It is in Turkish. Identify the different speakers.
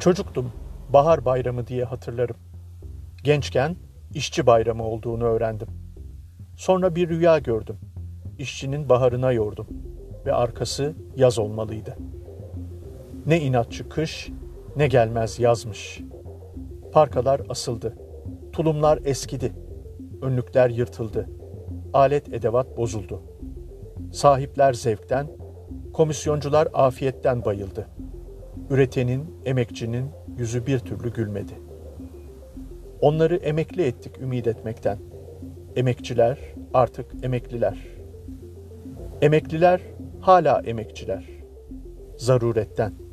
Speaker 1: Çocuktum, bahar bayramı diye hatırlarım. Gençken işçi bayramı olduğunu öğrendim. Sonra bir rüya gördüm. İşçinin baharına yordum ve arkası yaz olmalıydı. Ne inatçı kış, ne gelmez yazmış. Parkalar asıldı. Tulumlar eskidi. Önlükler yırtıldı. Alet edevat bozuldu. Sahipler zevkten, komisyoncular afiyetten bayıldı. Üretenin, emekçinin yüzü bir türlü gülmedi. Onları emekli ettik ümit etmekten. Emekçiler artık emekliler. Emekliler hala emekçiler. Zaruretten.''